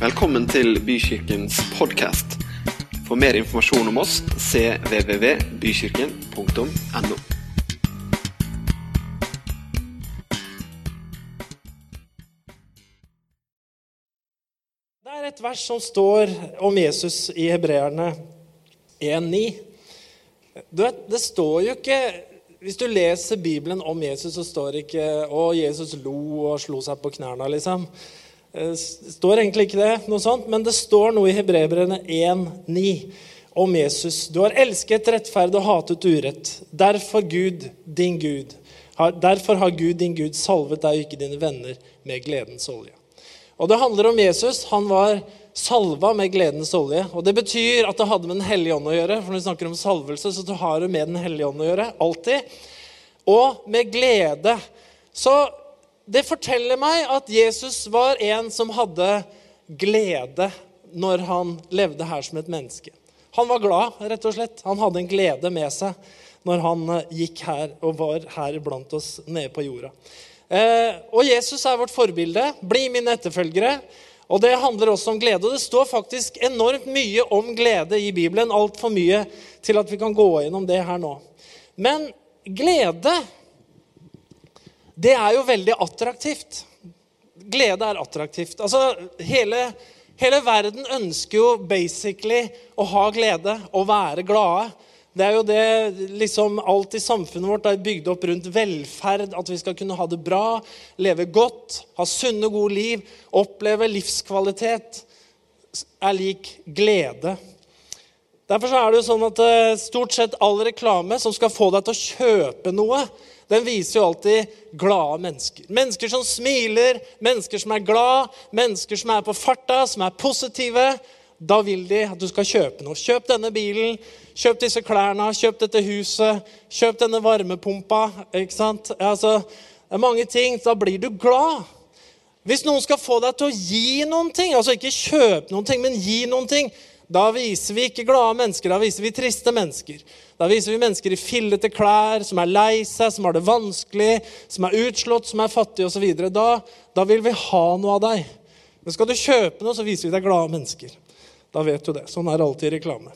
Velkommen til Bykirkens podkast. For mer informasjon om oss cvvvbykirken.no. Det er et vers som står om Jesus i Hebreerne 1,9. Det står jo ikke Hvis du leser Bibelen om Jesus, så står det ikke 'Å, Jesus lo og slo seg på knærne', liksom. Det står egentlig ikke det, noe sånt, men det står noe i Hebrebrene 1,9 om Jesus. Du har elsket rettferd og hatet urett. Derfor, Gud, din Gud, har, derfor har Gud, din Gud, salvet deg og ikke dine venner med gledens olje. Og Det handler om Jesus. Han var salva med gledens olje. Og Det betyr at det hadde med Den hellige ånd å gjøre. For når vi snakker om salvelse, så har det med Den hellige ånd å gjøre. Alltid. Og med glede. Så det forteller meg at Jesus var en som hadde glede når han levde her som et menneske. Han var glad, rett og slett. Han hadde en glede med seg når han gikk her og var her blant oss nede på jorda. Eh, og Jesus er vårt forbilde. Bli mine etterfølgere. Og Det handler også om glede. Og Det står faktisk enormt mye om glede i Bibelen. Altfor mye til at vi kan gå gjennom det her nå. Men glede det er jo veldig attraktivt. Glede er attraktivt. Altså, hele, hele verden ønsker jo basically å ha glede og være glade. Det er jo det liksom Alt i samfunnet vårt er bygd opp rundt velferd. At vi skal kunne ha det bra, leve godt, ha sunne, gode liv, oppleve livskvalitet. Er lik glede. Derfor er det jo sånn at eh, stort sett all reklame som skal få deg til å kjøpe noe, den viser jo alltid glade mennesker. Mennesker som smiler, mennesker som er glad, mennesker som er på farta, som er positive. Da vil de at du skal kjøpe noe. Kjøp denne bilen, kjøp disse klærne, kjøp dette huset, kjøp denne varmepumpa. ikke sant? Altså, det er mange ting. Da blir du glad. Hvis noen skal få deg til å gi noen ting, altså ikke kjøpe noen ting, men gi noen ting, da viser vi ikke glade mennesker, da viser vi triste mennesker. Da viser vi mennesker i fillete klær, som er lei seg, som har det vanskelig, som er utslått, som er fattige osv. Da, da vil vi ha noe av deg. Men skal du kjøpe noe, så viser vi deg glade mennesker. Da vet du det. Sånn er alltid reklame.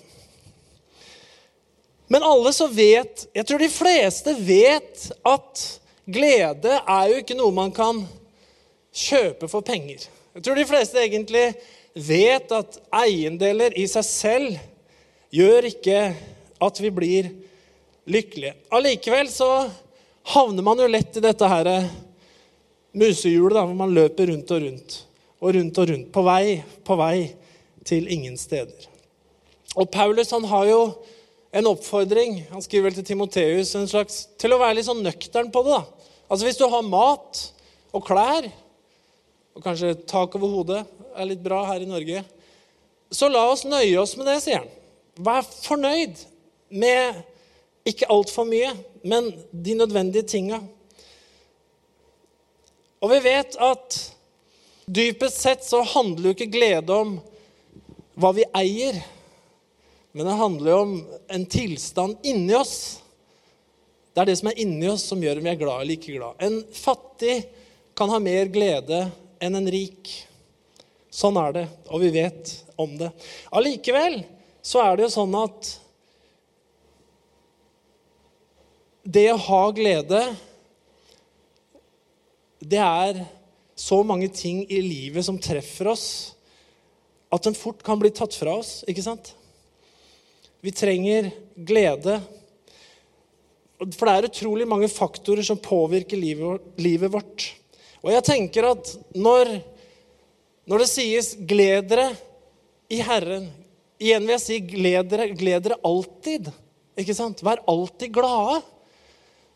Men alle som vet Jeg tror de fleste vet at glede er jo ikke noe man kan kjøpe for penger. Jeg tror de fleste egentlig vet at eiendeler i seg selv gjør ikke at vi blir lykkelige. Allikevel så havner man jo lett i dette her musehjulet, da, hvor man løper rundt og rundt og rundt og rundt, på vei, på vei til ingen steder. Og Paulus han har jo en oppfordring han skriver vel til Timoteus, en slags, til å være litt sånn nøktern på det. da. Altså Hvis du har mat og klær, og kanskje tak over hodet, er litt bra her i Norge, så la oss nøye oss med det, sier han. Vær fornøyd med ikke altfor mye, men de nødvendige tinga. Og vi vet at dypest sett så handler jo ikke glede om hva vi eier, men det handler jo om en tilstand inni oss. Det er det som er inni oss, som gjør om vi er glad eller ikke glad. En fattig kan ha mer glede enn en rik. Sånn er det, og vi vet om det. Allikevel så er det jo sånn at det å ha glede, det er så mange ting i livet som treffer oss, at den fort kan bli tatt fra oss, ikke sant? Vi trenger glede. For det er utrolig mange faktorer som påvirker livet vårt. Og jeg tenker at når når det sies 'gled dere i Herren' Igjen vil jeg si 'gled dere, gled dere alltid'. Ikke sant? Vær alltid glade.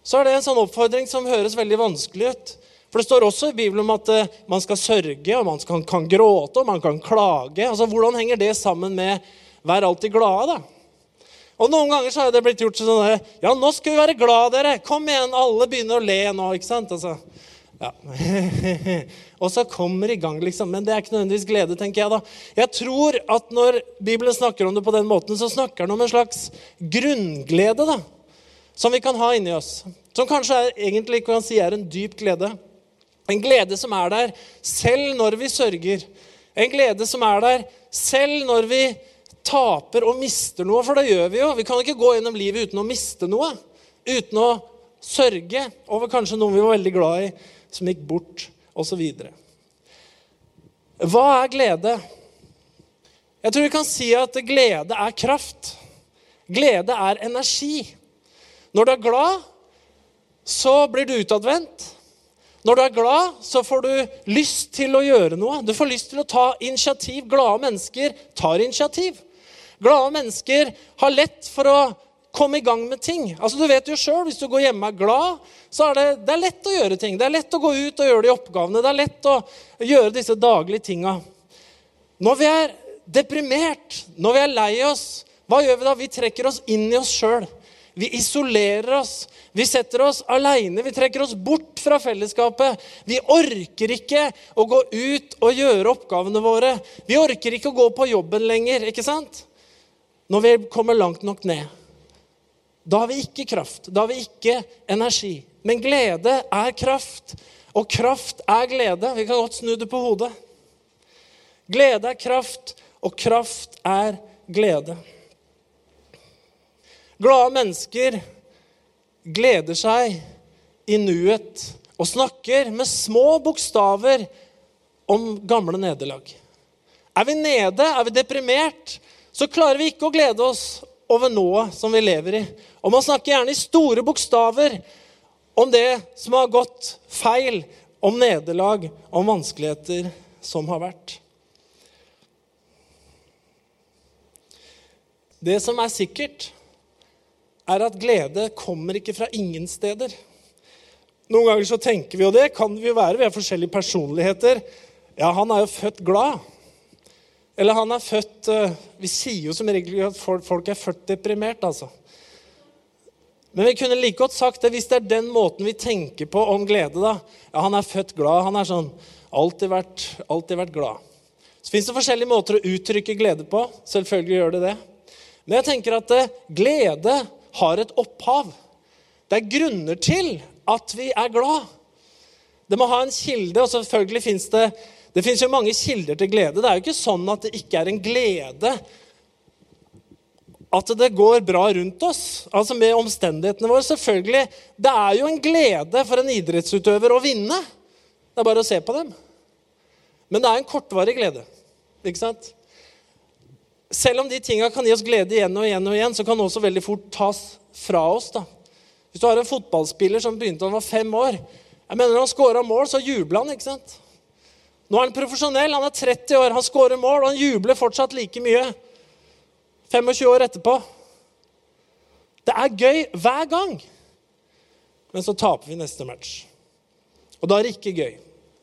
Så er det en sånn oppfordring som høres veldig vanskelig ut. For det står også i Bibelen om at uh, man skal sørge, og man kan, kan gråte og man kan klage. Altså, Hvordan henger det sammen med 'vær alltid glade'? da? Og Noen ganger så har det blitt gjort sånn Ja, nå skal vi være glade, dere! Kom igjen, alle begynner å le nå. ikke sant? Altså, ja. og så kommer i gang, liksom. Men det er ikke nødvendigvis glede, tenker jeg da. Jeg tror at når Bibelen snakker om det på den måten, så snakker den om en slags grunnglede da, som vi kan ha inni oss. Som kanskje er, egentlig kan si er en dyp glede. En glede som er der selv når vi sørger. En glede som er der selv når vi taper og mister noe, for det gjør vi jo. Vi kan ikke gå gjennom livet uten å miste noe. Uten å sørge over kanskje noen vi var veldig glad i, som gikk bort, osv. Hva er glede? Jeg tror vi kan si at glede er kraft. Glede er energi. Når du er glad, så blir du utadvendt. Når du er glad, så får du lyst til å gjøre noe. Du får lyst til å ta initiativ. Glade mennesker tar initiativ. Glade mennesker har lett for å komme i gang med ting. Altså, Du vet jo sjøl, hvis du går hjemme og er glad, så er det, det er lett å gjøre ting. Det er lett å gå ut og gjøre de oppgavene. Det er lett å gjøre disse daglige tinga. Når vi er deprimert, når vi er lei oss, hva gjør vi da? Vi trekker oss inn i oss sjøl. Vi isolerer oss. Vi setter oss aleine. Vi trekker oss bort fra fellesskapet. Vi orker ikke å gå ut og gjøre oppgavene våre. Vi orker ikke å gå på jobben lenger, ikke sant? Når vi kommer langt nok ned. Da har vi ikke kraft. Da har vi ikke energi. Men glede er kraft, og kraft er glede. Vi kan godt snu det på hodet. Glede er kraft, og kraft er glede. Glade mennesker gleder seg i nuet og snakker med små bokstaver om gamle nederlag. Er vi nede, er vi deprimert, så klarer vi ikke å glede oss over nået som vi lever i. Og man snakker gjerne i store bokstaver om det som har gått feil, om nederlag, om vanskeligheter som har vært. Det som er sikkert, er at glede kommer ikke fra ingen steder. Noen ganger så tenker vi, og det kan vi jo være, vi har forskjellige personligheter. Ja, han er jo født glad. Eller han er født eh, Vi sier jo som regel at folk er født deprimert, altså. Men vi kunne like godt sagt det hvis det er den måten vi tenker på om glede. da. Ja, Han er født glad. Han er sånn alltid vært, alltid vært glad. Så fins det forskjellige måter å uttrykke glede på. Selvfølgelig gjør det det. Men jeg tenker at eh, glede har et opphav. Det er grunner til at vi er glad. Det må ha en kilde, og selvfølgelig fins det det finnes jo mange kilder til glede. Det er jo ikke sånn at det ikke er en glede at det går bra rundt oss, altså med omstendighetene våre. Selvfølgelig, Det er jo en glede for en idrettsutøver å vinne. Det er bare å se på dem. Men det er en kortvarig glede. ikke sant? Selv om de tinga kan gi oss glede igjen og igjen, og igjen, så kan det også veldig fort tas fra oss. da. Hvis du har en fotballspiller som begynte da han var fem år jeg mener Når han scora mål, så jubla han. ikke sant? Nå er han profesjonell, han er 30 år, han skårer mål, og han jubler fortsatt like mye 25 år etterpå. Det er gøy hver gang. Men så taper vi neste match. Og da er det ikke gøy.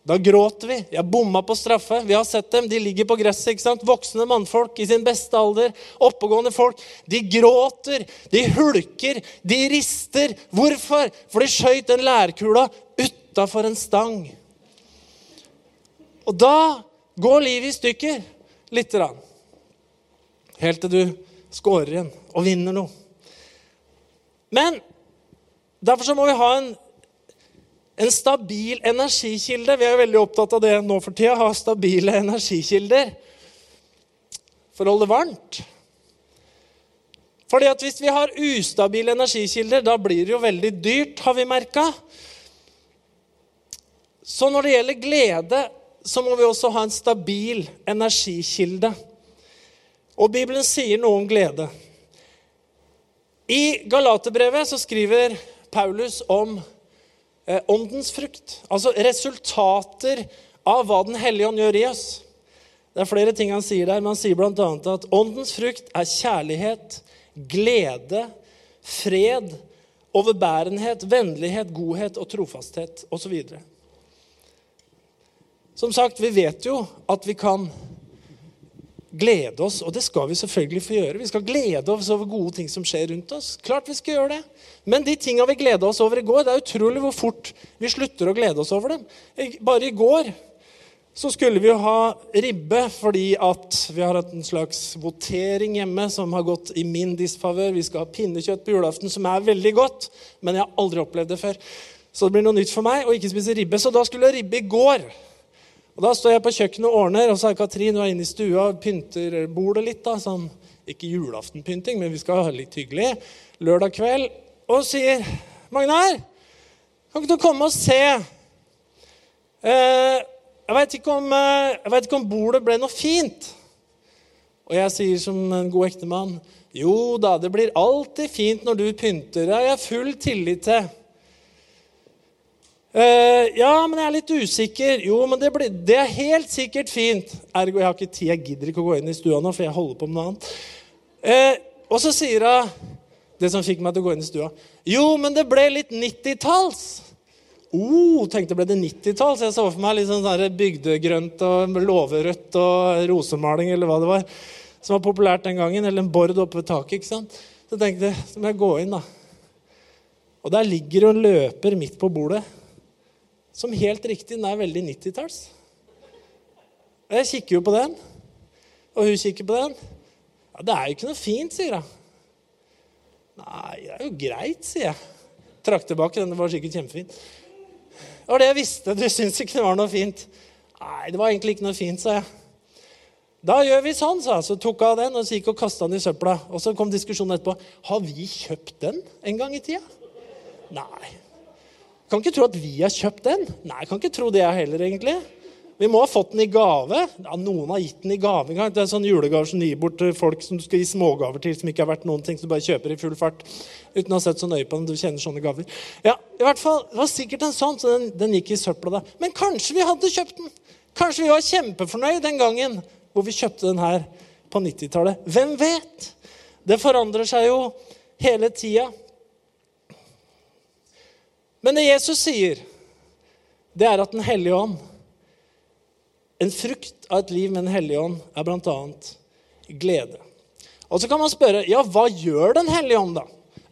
Da gråter vi. Jeg bomma på straffe. Vi har sett dem. De ligger på gresset. ikke sant? Voksne mannfolk i sin beste alder. Oppegående folk. De gråter, de hulker, de rister. Hvorfor? For de skøyt den lærkula utafor en stang. Og da går livet i stykker lite grann. Helt til du scorer igjen og vinner noe. Men derfor så må vi ha en en stabil energikilde. Vi er jo veldig opptatt av det nå for tida. Ha stabile energikilder for å holde varmt. Fordi at Hvis vi har ustabile energikilder, da blir det jo veldig dyrt, har vi merka. Så når det gjelder glede, så må vi også ha en stabil energikilde. Og Bibelen sier noe om glede. I Galaterbrevet så skriver Paulus om Eh, åndens frukt. Altså resultater av hva Den hellige ånd gjør i oss. Det er flere ting han sier der, men han sier bl.a. at åndens frukt er kjærlighet, glede, fred, overbærenhet, vennlighet, godhet og trofasthet osv. Som sagt, vi vet jo at vi kan glede oss, og det skal vi selvfølgelig få gjøre. Vi skal glede oss over gode ting som skjer rundt oss. Klart vi skal gjøre det. Men de tinga vi gleda oss over i går, det er utrolig hvor fort vi slutter å glede oss over dem. Bare i går så skulle vi jo ha ribbe fordi at vi har hatt en slags votering hjemme som har gått i min disfavør. Vi skal ha pinnekjøtt på julaften, som er veldig godt, men jeg har aldri opplevd det før. Så det blir noe nytt for meg å ikke spise ribbe. Så da skulle jeg ribbe i går. Og Da står jeg på kjøkkenet og ordner, og så er Katrin hun er inne i stua og pynter bordet litt. da, sånn, Ikke julaftenpynting, men vi skal ha litt hyggelig. Lørdag kveld. Og sier 'Magnar, kan ikke du komme og se?' Eh, jeg veit ikke, eh, ikke om bordet ble noe fint. Og jeg sier som en god ektemann jo da, det blir alltid fint når du pynter. Det har jeg full tillit til. Uh, ja, men jeg er litt usikker. Jo, men det, blir, det, er helt sikkert fint. Ergo, jeg har ikke tid, jeg gidder ikke å gå inn i stua nå, for jeg holder på med noe annet. Uh, og så sier hun det som fikk meg til å gå inn i stua. Jo, men det ble litt 90-talls. Oh, tenkte ble det 90-talls? Jeg så for meg litt sånn bygdegrønt og låverødt og rosemaling eller hva det var, som var populært den gangen. Eller en bord oppe ved taket. ikke sant? Så tenkte jeg så må jeg gå inn, da. Og der ligger og løper midt på bordet som helt riktig den er veldig 90-talls. Jeg kikker jo på den, og hun kikker på den. Ja, 'Det er jo ikke noe fint', sier hun. 'Nei, det er jo greit', sier jeg. Trakk tilbake. Den var sikkert kjempefin. Det var det jeg visste. Du syns ikke det var noe fint. Nei, det var egentlig ikke noe fint, sa jeg. Da gjør vi sånn, sa jeg. Så tok jeg av den og så gikk og kasta den i søpla. Og så kom diskusjonen etterpå. Har vi kjøpt den en gang i tida? Nei. Kan ikke tro at vi har kjøpt den. Nei, kan ikke tro det jeg heller, egentlig. Vi må ha fått den i gave. Ja, Noen har gitt den i gave engang. Det er sånn julegaver som du gir bort til folk som du skal gi smågaver til, som ikke har vært noen ting, som du bare kjøper i full fart uten å ha sett så nøye på den. Du kjenner sånne gaver. Ja, i hvert fall, Det var sikkert en sånn, så den, den gikk i søpla da. Men kanskje vi hadde kjøpt den. Kanskje vi var kjempefornøyd den gangen hvor vi kjøpte den her på 90-tallet. Hvem vet? Det forandrer seg jo hele tida. Men det Jesus sier, det er at Den hellige ånd En frukt av et liv med Den hellige ånd er bl.a. glede. Og så kan man spørre ja, hva gjør Den hellige ånd, da?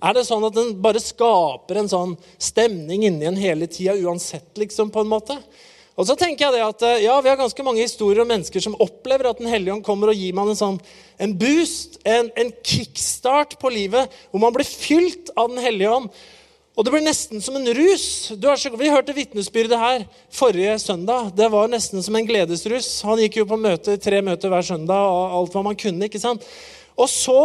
Er det sånn at den bare skaper en sånn stemning inni en hele tida uansett, liksom, på en måte? Og så tenker jeg det at eh, ja, Vi har ganske mange historier om mennesker som opplever at Den hellige ånd kommer og gir man en sånn en boost, en, en kickstart på livet, hvor man blir fylt av Den hellige ånd. Og det blir nesten som en rus. Så, vi hørte vitnesbyrdet her forrige søndag. Det var nesten som en gledesrus. Han gikk jo på møte, tre møter hver søndag og alt hva man kunne. ikke sant? Og så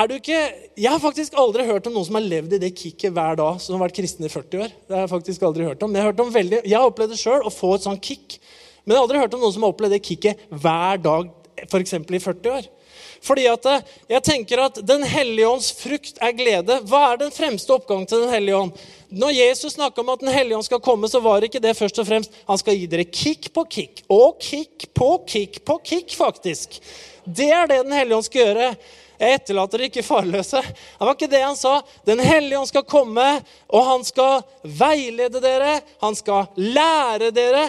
er du ikke Jeg har faktisk aldri hørt om noen som har levd i det kicket hver dag, som har vært kristen i 40 år. Det har Jeg faktisk aldri hørt om. Jeg har, hørt om veldig, jeg har opplevd det sjøl, å få et sånt kick. Men jeg har aldri hørt om noen som har opplevd det kicket hver dag, f.eks. i 40 år. Fordi at eh, jeg tenker at Den hellige ånds frukt er glede. Hva er den fremste oppgangen til Den hellige ånd? Når Jesus snakka om at Den hellige ånd skal komme, så var det ikke det først og fremst. Han skal gi dere kick på kick og kick på kick på kick, faktisk. Det er det Den hellige ånd skal gjøre. Jeg etterlater dere ikke farløse. Det var ikke det han sa. Den hellige ånd skal komme, og han skal veilede dere. Han skal lære dere.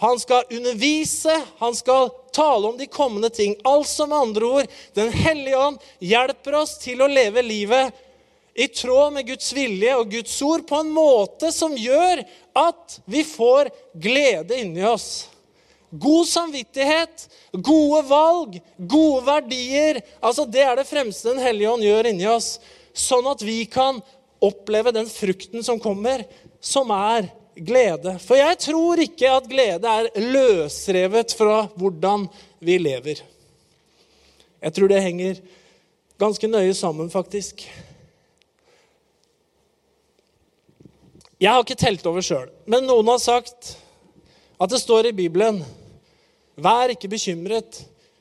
Han skal undervise. Han skal tale om de kommende ting. Altså med andre ord, Den hellige ånd hjelper oss til å leve livet i tråd med Guds vilje og Guds ord på en måte som gjør at vi får glede inni oss. God samvittighet, gode valg, gode verdier. altså Det er det fremste Den hellige ånd gjør inni oss. Sånn at vi kan oppleve den frukten som kommer, som er glede. For jeg tror ikke at glede er løsrevet fra hvordan vi lever. Jeg tror det henger ganske nøye sammen, faktisk. Jeg har ikke telt over sjøl, men noen har sagt at det står i Bibelen Vær ikke bekymret,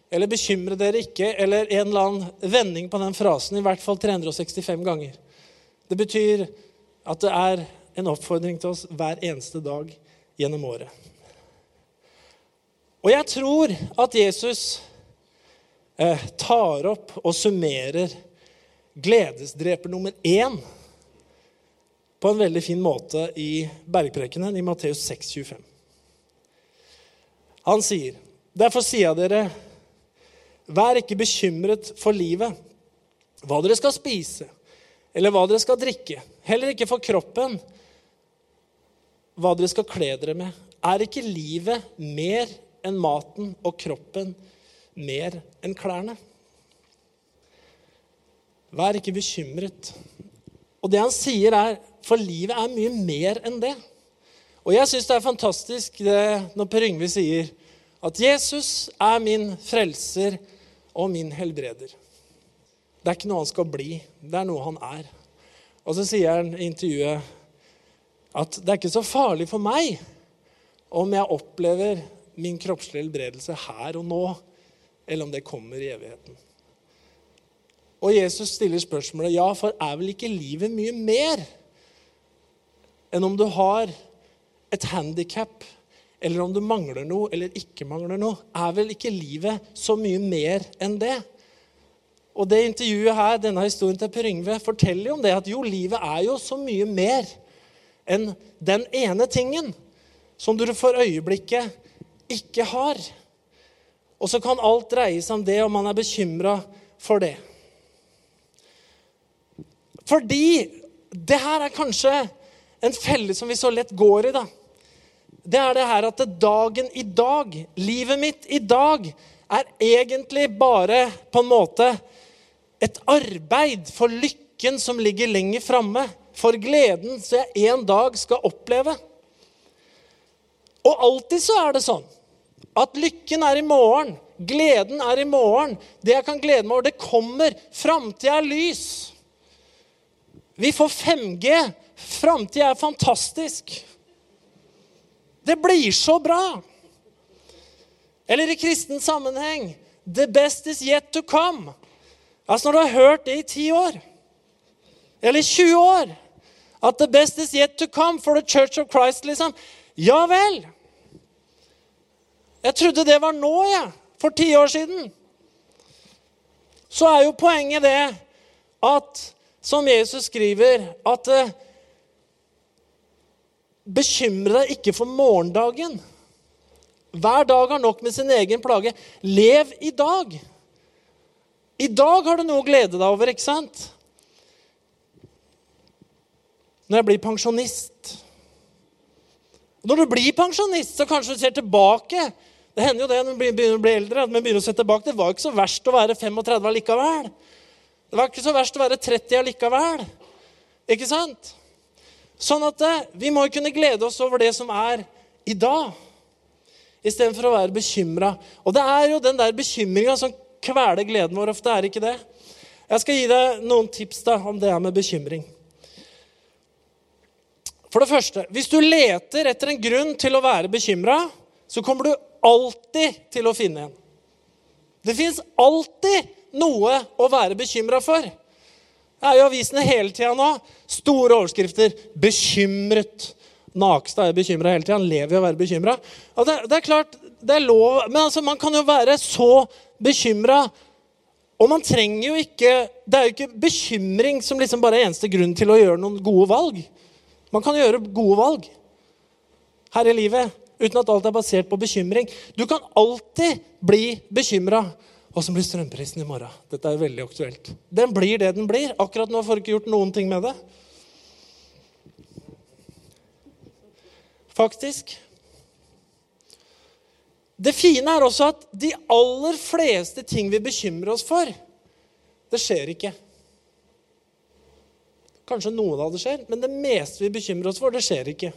eller bekymre dere ikke, eller en eller annen vending på den frasen, i hvert fall 365 ganger. Det betyr at det er en oppfordring til oss hver eneste dag gjennom året. Og jeg tror at Jesus eh, tar opp og summerer gledesdreper nummer én på en veldig fin måte i bergprekenen i Matteus 25. Han sier, 'Derfor sier jeg dere, vær ikke bekymret for livet, hva dere skal spise, eller hva dere skal drikke, heller ikke for kroppen, hva dere skal kle dere med. Er ikke livet mer enn maten og kroppen mer enn klærne? Vær ikke bekymret. Og det han sier, er for livet er mye mer enn det. Og jeg syns det er fantastisk det når Per Yngve sier at Jesus er min frelser og min helbreder. Det er ikke noe han skal bli, det er noe han er. Og så sier han i intervjuet at det er ikke så farlig for meg om jeg opplever min kroppslige helbredelse her og nå, eller om det kommer i evigheten. Og Jesus stiller spørsmålet ja, for er vel ikke livet mye mer enn om du har et handikap, eller om du mangler noe eller ikke mangler noe? Er vel ikke livet så mye mer enn det? Og det intervjuet her, denne historien til Per Yngve forteller jo om det at jo, livet er jo så mye mer enn den ene tingen som du for øyeblikket ikke har. Og så kan alt dreie seg om det, og man er bekymra for det. Fordi det her er kanskje en felle som vi så lett går i. da. Det er det her at dagen i dag, livet mitt i dag, er egentlig bare på en måte et arbeid for lykken som ligger lenger framme. For gleden som jeg en dag skal oppleve. Og alltid så er det sånn at lykken er i morgen. Gleden er i morgen. Det jeg kan glede meg over, det kommer. Framtida er lys. Vi får 5G. Framtida er fantastisk. Det blir så bra. Eller i kristen sammenheng The best is yet to come. Altså Når du har hørt det i ti år, eller 20 år At the best is yet to come for the Church of Christ, liksom. Ja vel. Jeg trodde det var nå, jeg. Ja, for ti år siden. Så er jo poenget det at som Jesus skriver, at eh, Bekymre deg ikke for morgendagen. Hver dag har nok med sin egen plage. Lev i dag. I dag har du noe å glede deg over, ikke sant? Når jeg blir pensjonist Når du blir pensjonist, så kanskje du ser tilbake. Det hender jo det når du begynner å bli eldre, at vi begynner å se tilbake. Det var ikke så verst å være 35 allikevel. Det var ikke så verst å være 30 allikevel. Ikke sant? Sånn at eh, vi må kunne glede oss over det som er i dag, istedenfor å være bekymra. Og det er jo den der bekymringa som kveler gleden vår ofte, er ikke det? Jeg skal gi deg noen tips da, om det her med bekymring. For det første, hvis du leter etter en grunn til å være bekymra, så kommer du alltid til å finne en. Det fins alltid noe å være bekymra for. Det er jo avisene hele tida nå. Store overskrifter. 'Bekymret'. Nakstad er bekymra hele tida. Han lever i å være bekymra. Det, det, er klart, det er lov Men altså, man kan jo være så bekymra. Og man trenger jo ikke Det er jo ikke bekymring som liksom bare er eneste grunn til å gjøre noen gode valg. Man kan gjøre gode valg her i livet uten at alt er basert på bekymring. Du kan alltid bli bekymra. Som blir strømprisen i morgen? Dette er veldig aktuelt. Den blir det den blir. Akkurat nå får du ikke gjort noen ting med det. Faktisk. Det fine er også at de aller fleste ting vi bekymrer oss for, det skjer ikke. Kanskje noen av det skjer, men det meste vi bekymrer oss for, det skjer ikke.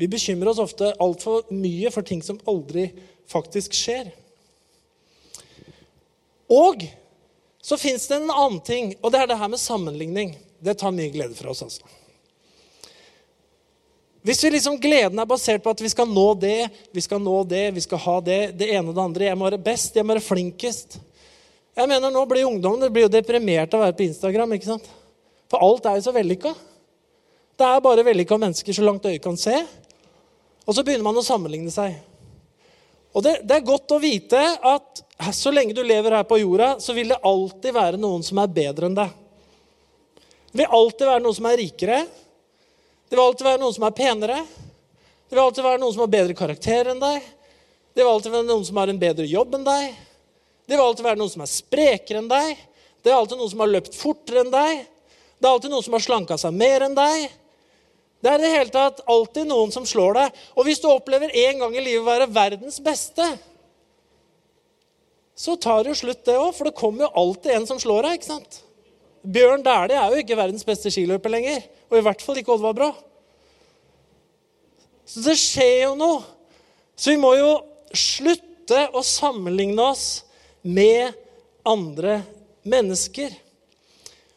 Vi bekymrer oss ofte altfor mye for ting som aldri faktisk skjer. Og så fins det en annen ting, og det er det her med sammenligning. Det tar mye glede fra oss, altså. Hvis vi liksom gleden er basert på at vi skal nå det, vi skal nå det, vi skal ha det, det ene og det andre Jeg må være best, jeg må være flinkest. Jeg mener, Nå blir ungdommen det blir jo deprimert av å være på Instagram. ikke sant? For alt er jo så vellykka. Det er bare vellykka mennesker så langt øyet kan se. Og så begynner man å sammenligne seg. Og det, det, er godt å vite at så lenge du lever her på jorda, så vil det alltid være noen som er bedre enn deg. Det vil alltid være noen som er rikere. Det vil alltid være noen som er penere. Det vil alltid være noen som har bedre karakter enn deg. Det vil alltid være noen som har en bedre jobb enn deg. Det vil alltid være noen som er sprekere enn deg. Det er alltid noen som har løpt fortere enn deg. Det er alltid noen som har slanka seg mer enn deg. Det er i det hele tatt alltid noen som slår deg. Og hvis du opplever en gang i livet å være verdens beste, så tar det jo slutt, det òg. For det kommer jo alltid en som slår deg. ikke sant? Bjørn Dæhlie er jo ikke verdens beste skiløper lenger. Og i hvert fall ikke Oddvar Brå. Så det skjer jo noe. Så vi må jo slutte å sammenligne oss med andre mennesker.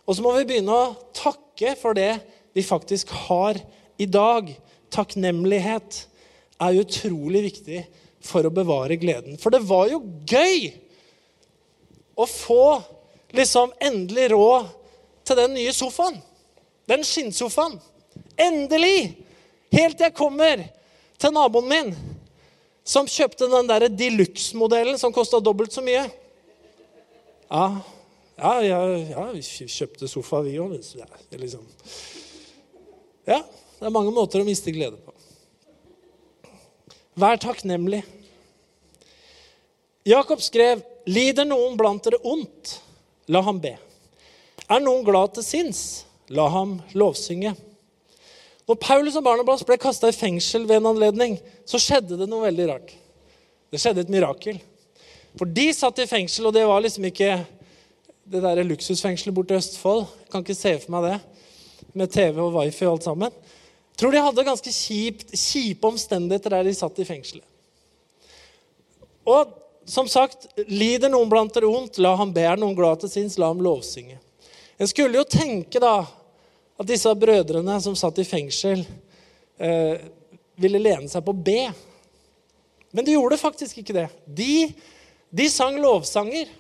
Og så må vi begynne å takke for det vi faktisk har i dag. Takknemlighet er utrolig viktig for å bevare gleden. For det var jo gøy å få liksom endelig råd til den nye sofaen. Den skinnsofaen. Endelig! Helt til jeg kommer til naboen min, som kjøpte den der de luxe-modellen som kosta dobbelt så mye. Ja, ja, ja, ja vi kjøpte sofa, vi òg. Liksom. ja, det er mange måter å miste glede på. Vær takknemlig. Jakob skrev, 'Lider noen blant dere ondt, la ham be.' Er noen glad til sinns, la ham lovsynge. Når Paulus og Barnabas ble kasta i fengsel ved en anledning, så skjedde det noe veldig rart. Det skjedde et mirakel. For de satt i fengsel, og det var liksom ikke det der luksusfengselet borte i Østfold. Jeg kan ikke se for meg det. Med TV og wifi og alt sammen. Tror de hadde ganske kjipt, kjipe omstendigheter der de satt i fengselet. Og som sagt, lider noen blant dere ondt, la ham be. Noen glad til sinns, la ham lovsynge. En skulle jo tenke da at disse brødrene som satt i fengsel, eh, ville lene seg på B. Men de gjorde faktisk ikke det. De, de sang lovsanger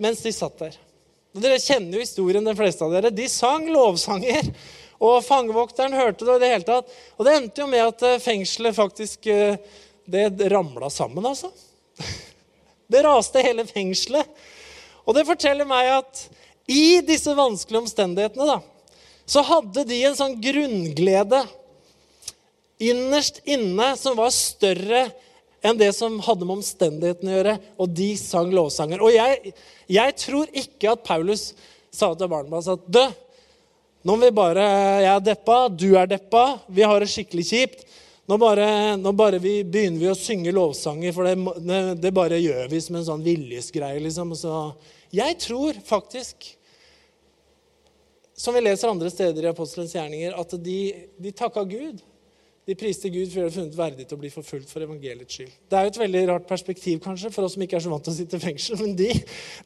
mens de satt der. Og dere kjenner jo historien, de fleste av dere. De sang lovsanger. Og fangevokteren hørte det. Og det hele tatt. Og det endte jo med at eh, fengselet faktisk eh, det ramla sammen, altså. Det raste hele fengselet. Og det forteller meg at i disse vanskelige omstendighetene da, så hadde de en sånn grunnglede innerst inne som var større enn det som hadde med omstendighetene å gjøre. Og de sang lovsanger. Og jeg, jeg tror ikke at Paulus sa til Barnabas at dø, nå vi bare, jeg er deppa, du er deppa, vi har det skikkelig kjipt. Nå bare, nå bare vi, begynner vi å synge lovsanger, for det, det, bare gjør vi som en sånn viljesgreie. Liksom. Så jeg tror faktisk som vi leser andre steder i apostelens gjerninger, at de, de takka Gud. De priste Gud for å ha funnet verdig til å bli forfulgt for evangeliets skyld. Det er jo et veldig rart perspektiv kanskje, for oss som ikke er så vant til å sitte i fengsel. Men de,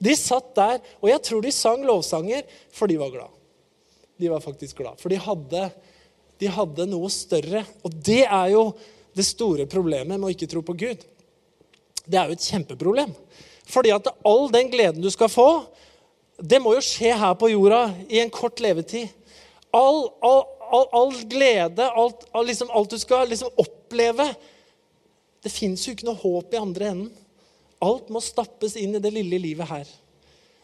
de satt der, og jeg tror de sang lovsanger, for de var glad. De var faktisk glad, For de hadde, de hadde noe større. Og det er jo det store problemet med å ikke tro på Gud. Det er jo et kjempeproblem. Fordi at all den gleden du skal få, det må jo skje her på jorda i en kort levetid. All, all, all, all glede, alt, liksom, alt, du skal liksom oppleve Det fins jo ikke noe håp i andre enden. Alt må stappes inn i det lille livet her.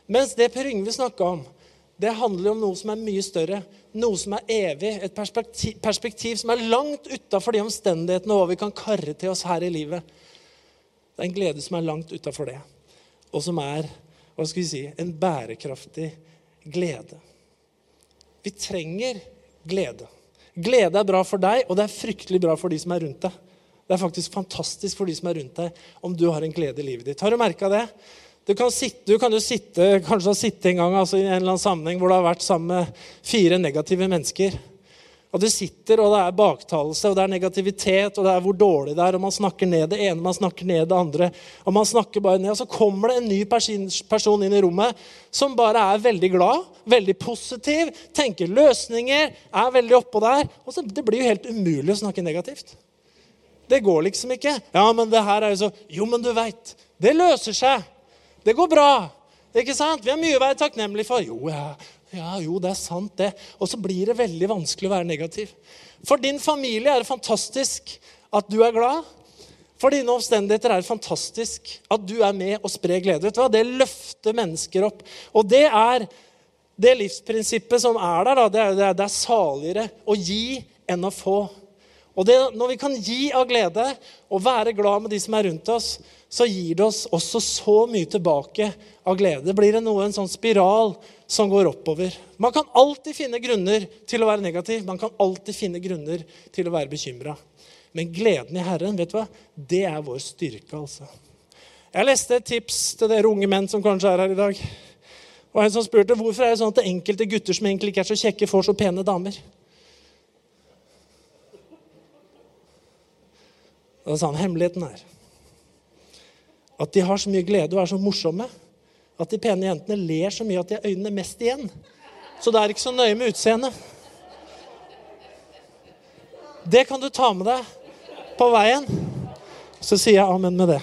Mens det Per Yngve snakka om, det handler om noe som er mye større. Noe som er evig. Et perspektiv, perspektiv som er langt utafor de omstendighetene og hva vi kan karre til oss her i livet. Det er en glede som er langt utafor det, og som er hva skal vi si, en bærekraftig glede. Vi trenger glede. Glede er bra for deg, og det er fryktelig bra for de som er rundt deg. Det er faktisk fantastisk for de som er rundt deg, om du har en glede i livet ditt. Har du merka det? Du kan, sitte, du kan, jo sitte, kanskje ha sittet en gang altså, i en eller annen sammenheng hvor du har vært sammen med fire negative mennesker. Og du sitter, og det er baktalelse, og det er negativitet, og det er hvor dårlig det er, og man snakker ned det ene, man snakker ned det andre, og man snakker bare ned. Og så kommer det en ny person inn i rommet som bare er veldig glad, veldig positiv, tenker løsninger, er veldig oppå der. Og så, det blir jo helt umulig å snakke negativt. Det går liksom ikke. Ja, men det her er jo så Jo, men du veit. Det løser seg. Det går bra. Ikke sant? Vi har mye å være takknemlige for. Jo, ja, ja, jo, det er sant, det. Og så blir det veldig vanskelig å være negativ. For din familie er det fantastisk at du er glad. For dine omstendigheter er det fantastisk at du er med og sprer glede. Vet du hva? Det løfter mennesker opp. Og det er det livsprinsippet som er der. Da, det, er, det er saligere å gi enn å få. Og det, når vi kan gi av glede og være glad med de som er rundt oss, så gir det oss også så mye tilbake av glede. Det blir noe, en sånn spiral som går oppover. Man kan alltid finne grunner til å være negativ. Man kan alltid finne grunner til å være bekymra. Men gleden i Herren, vet du hva? det er vår styrke. altså. Jeg leste et tips til dere unge menn som kanskje er her i dag. Og En som spurte hvorfor er det sånn at det enkelte gutter som egentlig ikke er så kjekke, får så pene damer. Da sa han hemmeligheten er at de har så mye glede og er så morsomme at de pene jentene ler så mye at de har øynene mest igjen. Så det er ikke så nøye med utseendet. Det kan du ta med deg på veien. Så sier jeg amen med det.